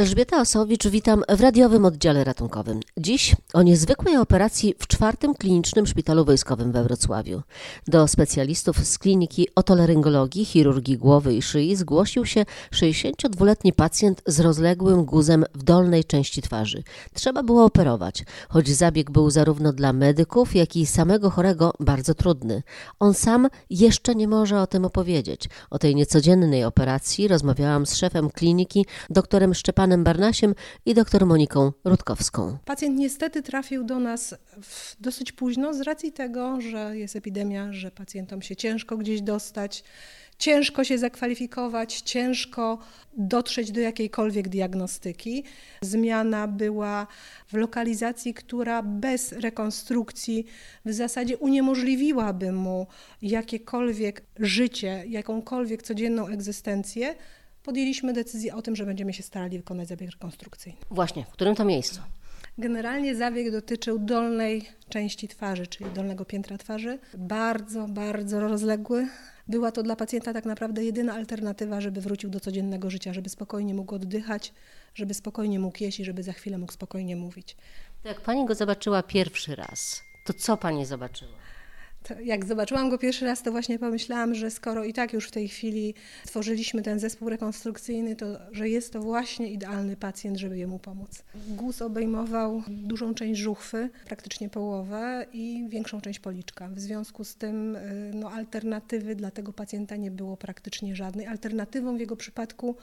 Elżbieta Osowicz, witam w radiowym oddziale ratunkowym. Dziś o niezwykłej operacji w czwartym klinicznym szpitalu wojskowym we Wrocławiu. Do specjalistów z kliniki otolaryngologii, chirurgii głowy i szyi zgłosił się 62-letni pacjent z rozległym guzem w dolnej części twarzy. Trzeba było operować, choć zabieg był zarówno dla medyków, jak i samego chorego bardzo trudny. On sam jeszcze nie może o tym opowiedzieć. O tej niecodziennej operacji rozmawiałam z szefem kliniki, doktorem Szczepanem Barnasiem i dr Moniką Rutkowską. Pacjent niestety trafił do nas dosyć późno z racji tego, że jest epidemia, że pacjentom się ciężko gdzieś dostać, ciężko się zakwalifikować, ciężko dotrzeć do jakiejkolwiek diagnostyki. Zmiana była w lokalizacji, która bez rekonstrukcji w zasadzie uniemożliwiłaby mu jakiekolwiek życie, jakąkolwiek codzienną egzystencję podjęliśmy decyzję o tym, że będziemy się starali wykonać zabieg rekonstrukcyjny. Właśnie, w którym to miejscu? Generalnie zabieg dotyczył dolnej części twarzy, czyli dolnego piętra twarzy. Bardzo, bardzo rozległy. Była to dla pacjenta tak naprawdę jedyna alternatywa, żeby wrócił do codziennego życia, żeby spokojnie mógł oddychać, żeby spokojnie mógł jeść i żeby za chwilę mógł spokojnie mówić. To jak pani go zobaczyła pierwszy raz, to co pani zobaczyła? Jak zobaczyłam go pierwszy raz, to właśnie pomyślałam, że skoro i tak już w tej chwili stworzyliśmy ten zespół rekonstrukcyjny, to że jest to właśnie idealny pacjent, żeby jemu pomóc. Guz obejmował dużą część żuchwy, praktycznie połowę i większą część policzka. W związku z tym y, no, alternatywy dla tego pacjenta nie było praktycznie żadnej. Alternatywą w jego przypadku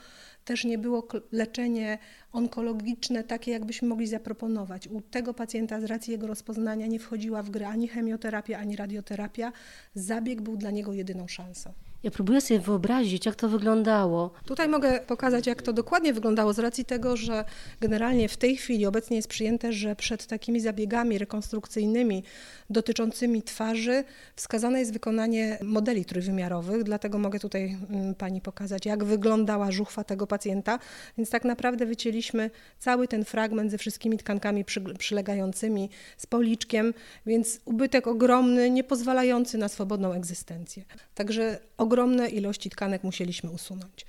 też nie było leczenie onkologiczne takie, jakbyśmy mogli zaproponować. U tego pacjenta z racji jego rozpoznania nie wchodziła w grę ani chemioterapia, ani radioterapia. Zabieg był dla niego jedyną szansą. Ja próbuję sobie wyobrazić, jak to wyglądało. Tutaj mogę pokazać, jak to dokładnie wyglądało, z racji tego, że generalnie w tej chwili obecnie jest przyjęte, że przed takimi zabiegami rekonstrukcyjnymi dotyczącymi twarzy wskazane jest wykonanie modeli trójwymiarowych, dlatego mogę tutaj mm, Pani pokazać, jak wyglądała żuchwa tego pacjenta. Więc tak naprawdę wycięliśmy cały ten fragment ze wszystkimi tkankami przylegającymi, z policzkiem, więc ubytek ogromny, nie pozwalający na swobodną egzystencję. Także ogromne ilości tkanek musieliśmy usunąć.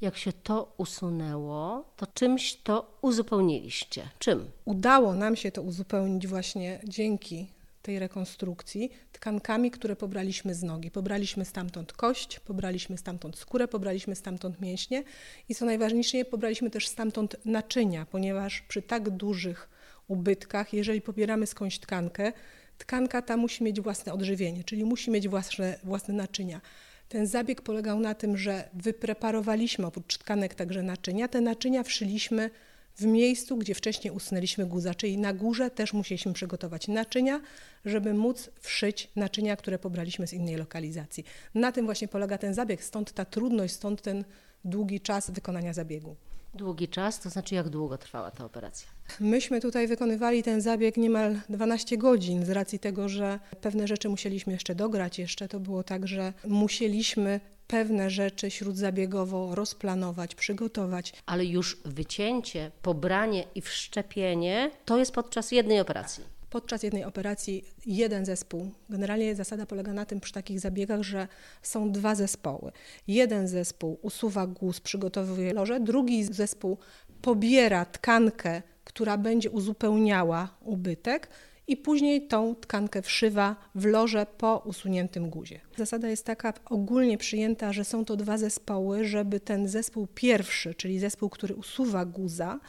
Jak się to usunęło, to czymś to uzupełniliście? Czym? Udało nam się to uzupełnić właśnie dzięki tej rekonstrukcji tkankami, które pobraliśmy z nogi. Pobraliśmy stamtąd kość, pobraliśmy stamtąd skórę, pobraliśmy stamtąd mięśnie i co najważniejsze, pobraliśmy też stamtąd naczynia, ponieważ przy tak dużych ubytkach, jeżeli pobieramy skądś tkankę, tkanka ta musi mieć własne odżywienie, czyli musi mieć własne, własne naczynia. Ten zabieg polegał na tym, że wypreparowaliśmy oprócz tkanek także naczynia. Te naczynia wszyliśmy w miejscu, gdzie wcześniej usunęliśmy guza, czyli na górze też musieliśmy przygotować naczynia, żeby móc wszyć naczynia, które pobraliśmy z innej lokalizacji. Na tym właśnie polega ten zabieg, stąd ta trudność, stąd ten długi czas wykonania zabiegu. Długi czas, to znaczy jak długo trwała ta operacja? Myśmy tutaj wykonywali ten zabieg niemal 12 godzin z racji tego, że pewne rzeczy musieliśmy jeszcze dograć. Jeszcze to było tak, że musieliśmy pewne rzeczy śródzabiegowo rozplanować, przygotować. Ale już wycięcie, pobranie i wszczepienie to jest podczas jednej operacji. Podczas jednej operacji jeden zespół. Generalnie zasada polega na tym przy takich zabiegach, że są dwa zespoły. Jeden zespół usuwa guz, przygotowuje loże, drugi zespół pobiera tkankę, która będzie uzupełniała ubytek i później tą tkankę wszywa w loże po usuniętym guzie. Zasada jest taka ogólnie przyjęta, że są to dwa zespoły, żeby ten zespół pierwszy, czyli zespół, który usuwa guza,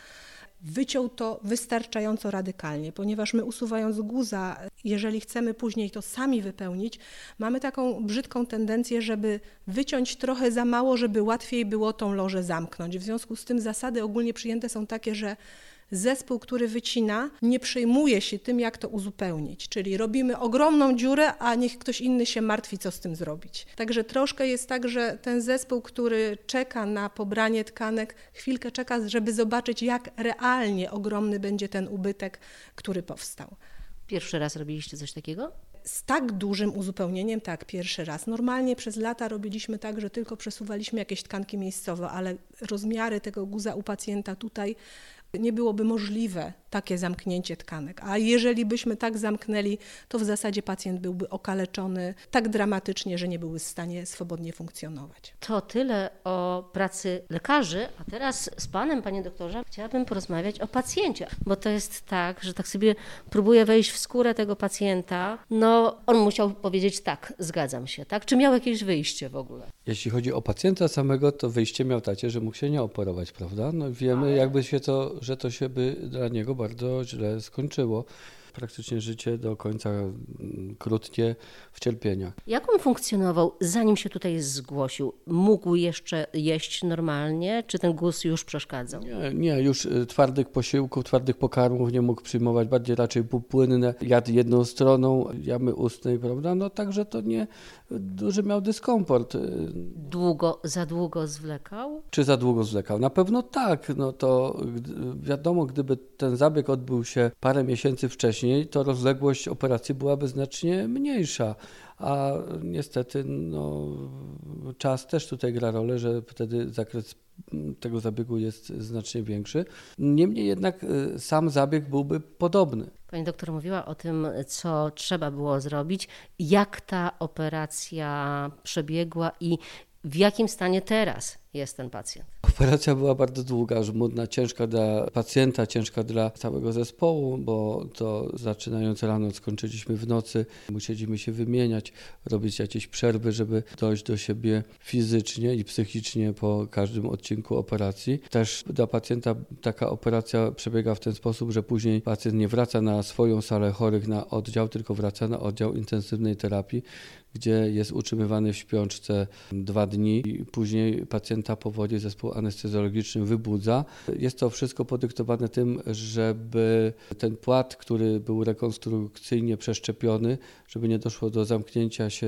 wyciął to wystarczająco radykalnie, ponieważ my usuwając guza, jeżeli chcemy później to sami wypełnić, mamy taką brzydką tendencję, żeby wyciąć trochę za mało, żeby łatwiej było tą lożę zamknąć. W związku z tym zasady ogólnie przyjęte są takie, że zespół, który wycina, nie przejmuje się tym, jak to uzupełnić. Czyli robimy ogromną dziurę, a niech ktoś inny się martwi, co z tym zrobić. Także troszkę jest tak, że ten zespół, który czeka na pobranie tkanek, chwilkę czeka, żeby zobaczyć, jak realnie ogromny będzie ten ubytek, który powstał. Pierwszy raz robiliście coś takiego? z tak dużym uzupełnieniem, tak, pierwszy raz. Normalnie przez lata robiliśmy tak, że tylko przesuwaliśmy jakieś tkanki miejscowe, ale rozmiary tego guza u pacjenta tutaj nie byłoby możliwe takie zamknięcie tkanek. A jeżeli byśmy tak zamknęli, to w zasadzie pacjent byłby okaleczony tak dramatycznie, że nie byłby w stanie swobodnie funkcjonować. To tyle o pracy lekarzy, a teraz z panem, panie doktorze, chciałabym porozmawiać o pacjencie, bo to jest tak, że tak sobie próbuję wejść w skórę tego pacjenta. No, on musiał powiedzieć tak, zgadzam się, tak? Czy miał jakieś wyjście w ogóle? Jeśli chodzi o pacjenta samego, to wyjście miał takie, że mógł się nie operować, prawda? No wiemy, jakby się to, że to się by dla niego bardzo źle skończyło. Praktycznie życie do końca mm, krótkie w cierpieniach. Jak on funkcjonował, zanim się tutaj zgłosił? Mógł jeszcze jeść normalnie, czy ten guz już przeszkadzał? Nie, nie, już y, twardych posiłków, twardych pokarmów nie mógł przyjmować, bardziej raczej półpłynne. Jadł jedną stroną jamy ustnej, prawda? No także to nie, duży miał dyskomfort. Długo, za długo zwlekał? Czy za długo zwlekał? Na pewno tak. No to wiadomo, gdyby ten zabieg odbył się parę miesięcy wcześniej, to rozległość operacji byłaby znacznie mniejsza. A niestety no, czas też tutaj gra rolę, że wtedy zakres tego zabiegu jest znacznie większy. Niemniej jednak y, sam zabieg byłby podobny. Pani doktor mówiła o tym, co trzeba było zrobić, jak ta operacja przebiegła i w jakim stanie teraz jest ten pacjent. Operacja była bardzo długa, żmudna, ciężka dla pacjenta, ciężka dla całego zespołu, bo to zaczynając rano skończyliśmy w nocy, musieliśmy się wymieniać, robić jakieś przerwy, żeby dojść do siebie fizycznie i psychicznie po każdym odcinku operacji. Też dla pacjenta taka operacja przebiega w ten sposób, że później pacjent nie wraca na swoją salę chorych na oddział, tylko wraca na oddział intensywnej terapii, gdzie jest utrzymywany w śpiączce dwa dni i później pacjenta powoli zespół anestezjologiczny wybudza. Jest to wszystko podyktowane tym, żeby ten płat, który był rekonstrukcyjnie przeszczepiony, żeby nie doszło do zamknięcia się,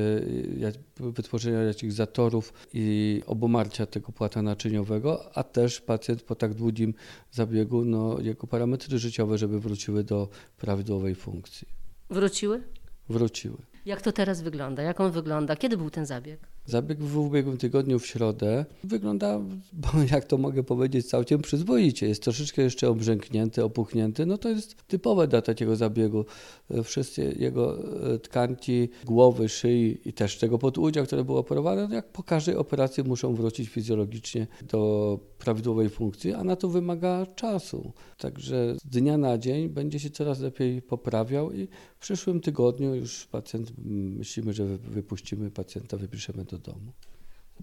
wytworzenia jakichś zatorów i obumarcia tego płata naczyniowego, a też pacjent po tak długim zabiegu, no, jego parametry życiowe, żeby wróciły do prawidłowej funkcji. Wróciły? Wróciły. Jak to teraz wygląda? Jak on wygląda? Kiedy był ten zabieg? Zabieg w ubiegłym tygodniu w środę wygląda, jak to mogę powiedzieć, całkiem przyzwoicie. Jest troszeczkę jeszcze obrzęknięty, opuchnięty. No to jest typowe dla takiego zabiegu. Wszystkie jego e, tkanki głowy, szyi i też tego podudzia, które było operowane, no jak po każdej operacji muszą wrócić fizjologicznie do prawidłowej funkcji, a na to wymaga czasu. Także z dnia na dzień będzie się coraz lepiej poprawiał i w przyszłym tygodniu już pacjent, mm, myślimy, że wy- wypuścimy pacjenta, wypiszemy do domu.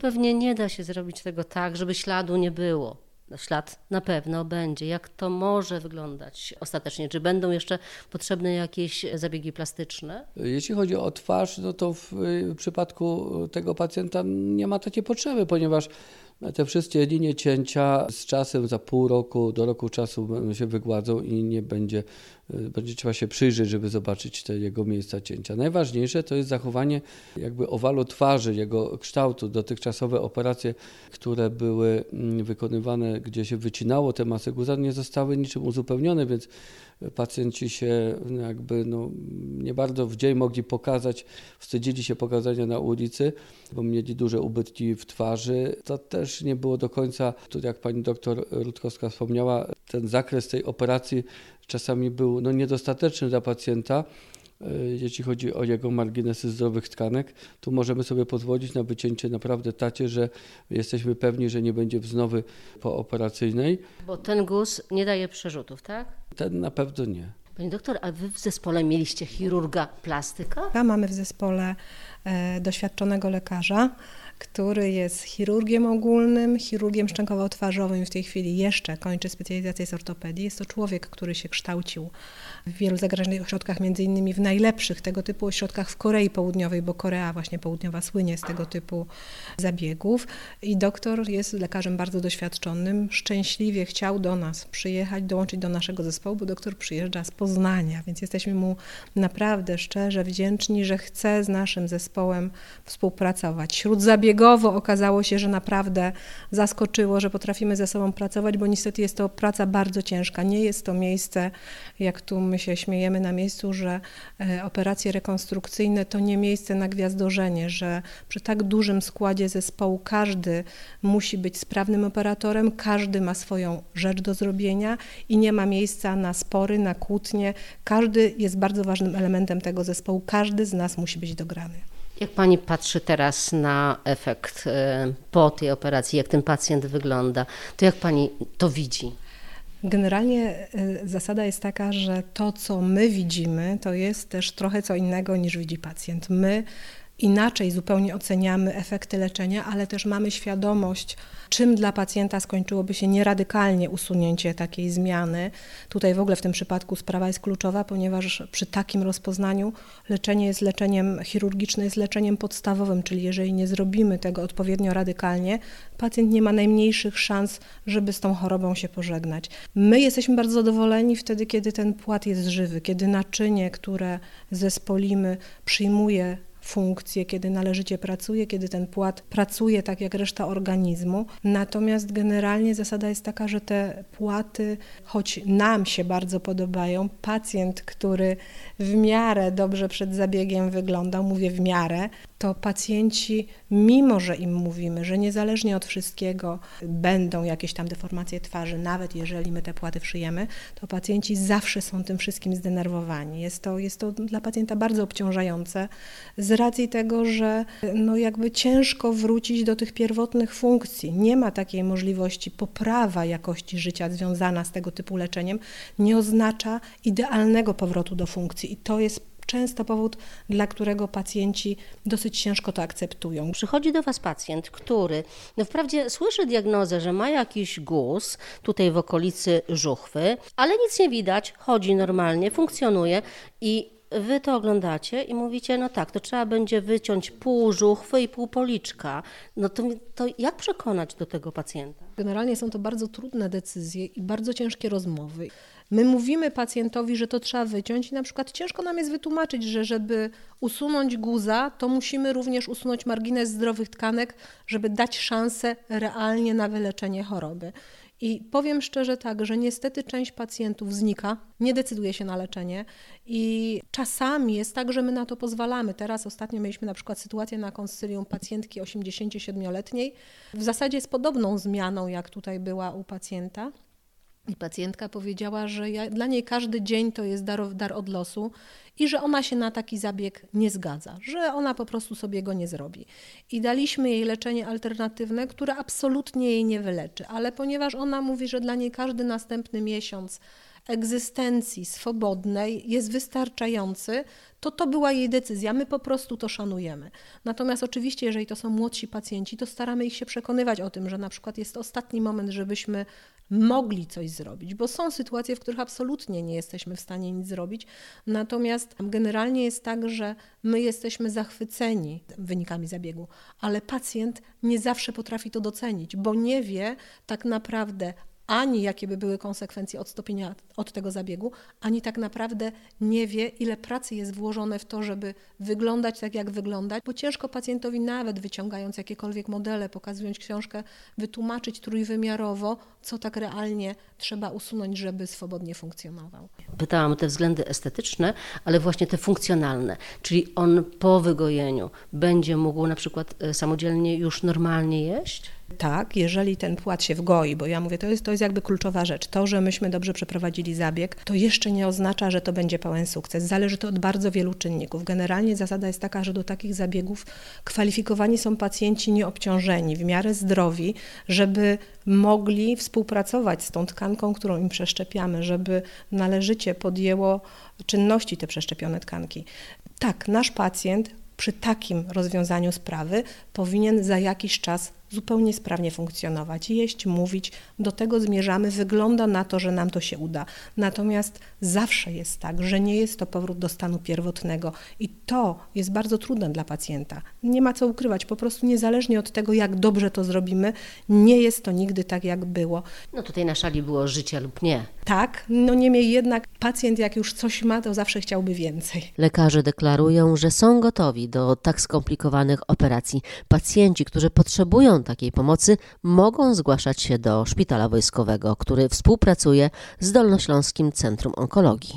Pewnie nie da się zrobić tego tak, żeby śladu nie było. No, Ślad na pewno będzie. Jak to może wyglądać ostatecznie? Czy będą jeszcze potrzebne jakieś zabiegi plastyczne? Jeśli chodzi o twarz, no to w y, przypadku tego pacjenta nie ma takiej potrzeby, ponieważ te wszystkie linie cięcia z czasem za pół roku do roku czasu się wygładzą i nie będzie, będzie trzeba się przyjrzeć, żeby zobaczyć te jego miejsca cięcia. Najważniejsze to jest zachowanie jakby owalu twarzy, jego kształtu. Dotychczasowe operacje, które były mm, wykonywane, gdzie się wycinało te masy guza, nie zostały niczym uzupełnione, więc pacjenci się no, jakby no, nie bardzo w dzień mogli pokazać, wstydzili się pokazania na ulicy, bo mieli duże ubytki w twarzy. To też nie było do końca, tu jak pani doktor Rutkowska wspomniała, ten zakres tej operacji czasami był no, niedostateczny dla pacjenta. y, Jeśli chodzi o jego marginesy zdrowych tkanek, tu możemy sobie pozwolić na wycięcie naprawdę tacie, że jesteśmy pewni, że nie będzie wznowy pooperacyjnej. Bo ten guz nie daje przerzutów, tak? Ten na pewno nie. Pani doktor, a wy w zespole mieliście chirurga plastyka? Mamy w zespole e, doświadczonego lekarza, który jest chirurgiem ogólnym, chirurgiem szczękowo-twarzowym w tej chwili jeszcze kończy specjalizację z ortopedii. Jest to człowiek, który się kształcił w wielu zagranicznych ośrodkach, między innymi w najlepszych tego typu ośrodkach w Korei Południowej, bo Korea właśnie południowa słynie z tego typu zabiegów. I doktor jest lekarzem bardzo doświadczonym. Szczęśliwie chciał do nas przyjechać, dołączyć do naszego zespołu, bo doktor przyjeżdża z Poznania, więc jesteśmy mu naprawdę szczerze wdzięczni, że chce z naszym zespołem współpracować. Wśród zabiegów zabiegowo okazało się, że naprawdę zaskoczyło, że potrafimy ze sobą pracować, bo niestety jest to praca bardzo ciężka. Nie jest to miejsce, jak tu my się śmiejemy na miejscu, że e, operacje rekonstrukcyjne to nie miejsce na gwiazdorzenie, że przy tak dużym składzie zespołu każdy musi być sprawnym operatorem, każdy ma swoją rzecz do zrobienia i nie ma miejsca na spory, na kłótnie. Każdy jest bardzo ważnym elementem tego zespołu, każdy z nas musi być dograny. Jak pani patrzy teraz na efekt e, po tej operacji, jak ten pacjent wygląda, to jak pani to widzi? Generalnie e, zasada jest taka, że to, co my widzimy, to jest też trochę co innego niż widzi pacjent. My inaczej zupełnie oceniamy efekty leczenia, ale też mamy świadomość, czym dla pacjenta skończyłoby się nieradykalnie usunięcie takiej zmiany. Tutaj w ogóle w tym przypadku sprawa jest kluczowa, ponieważ przy takim rozpoznaniu leczenie jest leczeniem chirurgiczne, jest leczeniem podstawowym, czyli jeżeli nie zrobimy tego odpowiednio radykalnie, pacjent nie ma najmniejszych szans, żeby z tą chorobą się pożegnać. My jesteśmy bardzo zadowoleni wtedy, kiedy ten płat jest żywy, kiedy naczynie, które zespolimy, przyjmuje funkcje, kiedy należycie pracuje, kiedy ten płat pracuje tak jak reszta organizmu. Natomiast generalnie zasada jest taka, że te płaty, choć nam się bardzo podobają, pacjent, który w miarę dobrze przed zabiegiem wyglądał, mówię w miarę, to pacjenci, mimo że im mówimy, że niezależnie od wszystkiego będą jakieś tam deformacje twarzy, nawet jeżeli my te płaty wszyjemy, to pacjenci zawsze są tym wszystkim zdenerwowani. Jest to, jest to dla pacjenta bardzo obciążające z racji tego, że no jakby ciężko wrócić do tych pierwotnych funkcji. Nie ma takiej możliwości. Poprawa jakości życia związana z tego typu leczeniem nie oznacza idealnego powrotu do funkcji i to jest często powód, dla którego pacjenci dosyć ciężko to akceptują. Przychodzi do Was pacjent, który no wprawdzie słyszy diagnozę, że ma jakiś guz tutaj w okolicy żuchwy, ale nic nie widać, chodzi normalnie, funkcjonuje i Wy to oglądacie i mówicie, no tak, to trzeba będzie wyciąć pół żuchwy i pół policzka. No to, to jak przekonać do tego pacjenta? Generalnie są to bardzo trudne decyzje i bardzo ciężkie rozmowy. My mówimy pacjentowi, że to trzeba wyciąć i na przykład ciężko nam jest wytłumaczyć, że żeby usunąć guza, to musimy również usunąć margines zdrowych tkanek, żeby dać szansę realnie na wyleczenie choroby. I powiem szczerze tak, że niestety część pacjentów znika, nie decyduje się na leczenie i czasami jest tak, że my na to pozwalamy. Teraz ostatnio mieliśmy na przykład sytuację na konsylium pacjentki 87-letniej, w zasadzie z podobną zmianą, jak tutaj była u pacjenta. I pacjentka powiedziała, że ja, dla niej każdy dzień to jest dar, dar od losu i że ona się na taki zabieg nie zgadza, że ona po prostu sobie go nie zrobi. I daliśmy jej leczenie alternatywne, które absolutnie jej nie wyleczy, ale ponieważ ona mówi, że dla niej każdy następny miesiąc egzystencji swobodnej jest wystarczający, to to była jej decyzja. My po prostu to szanujemy. Natomiast oczywiście, jeżeli to są młodsi pacjenci, to staramy ich się przekonywać o tym, że na przykład jest ostatni moment, żebyśmy mogli coś zrobić, bo są sytuacje, w których absolutnie nie jesteśmy w stanie nic zrobić. Natomiast generalnie jest tak, że my jesteśmy zachwyceni wynikami zabiegu, ale pacjent nie zawsze potrafi to docenić, bo nie wie tak naprawdę ani jakie by były konsekwencje odstąpienia od tego zabiegu, ani tak naprawdę nie wie, ile pracy jest włożone w to, żeby wyglądać tak, jak wyglądać, bo ciężko pacjentowi nawet wyciągając jakiekolwiek modele, pokazując książkę, wytłumaczyć trójwymiarowo, co tak realnie trzeba usunąć, żeby swobodnie funkcjonował. Pytałam o te względy estetyczne, ale właśnie te funkcjonalne, czyli on po wygojeniu będzie mógł na przykład e, samodzielnie już normalnie jeść? Tak, jeżeli ten płat się wgoi, bo ja mówię, to jest, to jest jakby kluczowa rzecz. To, że myśmy dobrze przeprowadzili zabieg, to jeszcze nie oznacza, że to będzie pełen sukces. Zależy to od bardzo wielu czynników. Generalnie zasada jest taka, że do takich zabiegów kwalifikowani są pacjenci nieobciążeni, w miarę zdrowi, żeby mogli współpracować z tą tkanką, którą im przeszczepiamy, żeby należycie podjęło czynności te przeszczepione tkanki. Tak, nasz pacjent przy takim rozwiązaniu sprawy powinien za jakiś czas zupełnie sprawnie funkcjonować, jeść, mówić. Do tego zmierzamy. Wygląda na to, że nam to się uda. Natomiast zawsze jest tak, że nie jest to powrót do stanu pierwotnego i to jest bardzo trudne dla pacjenta. Nie ma co ukrywać, po prostu niezależnie od tego, jak dobrze to zrobimy, nie jest to nigdy tak, jak było. No tutaj na szali było życie lub nie. Tak, no niemniej jednak pacjent jak już coś ma, to zawsze chciałby więcej. Lekarze deklarują, że są gotowi do tak skomplikowanych operacji. Pacjenci, którzy takiej pomocy, mogą zgłaszać się do szpitala wojskowego, który współpracuje z Dolnośląskim Centrum Onkologii.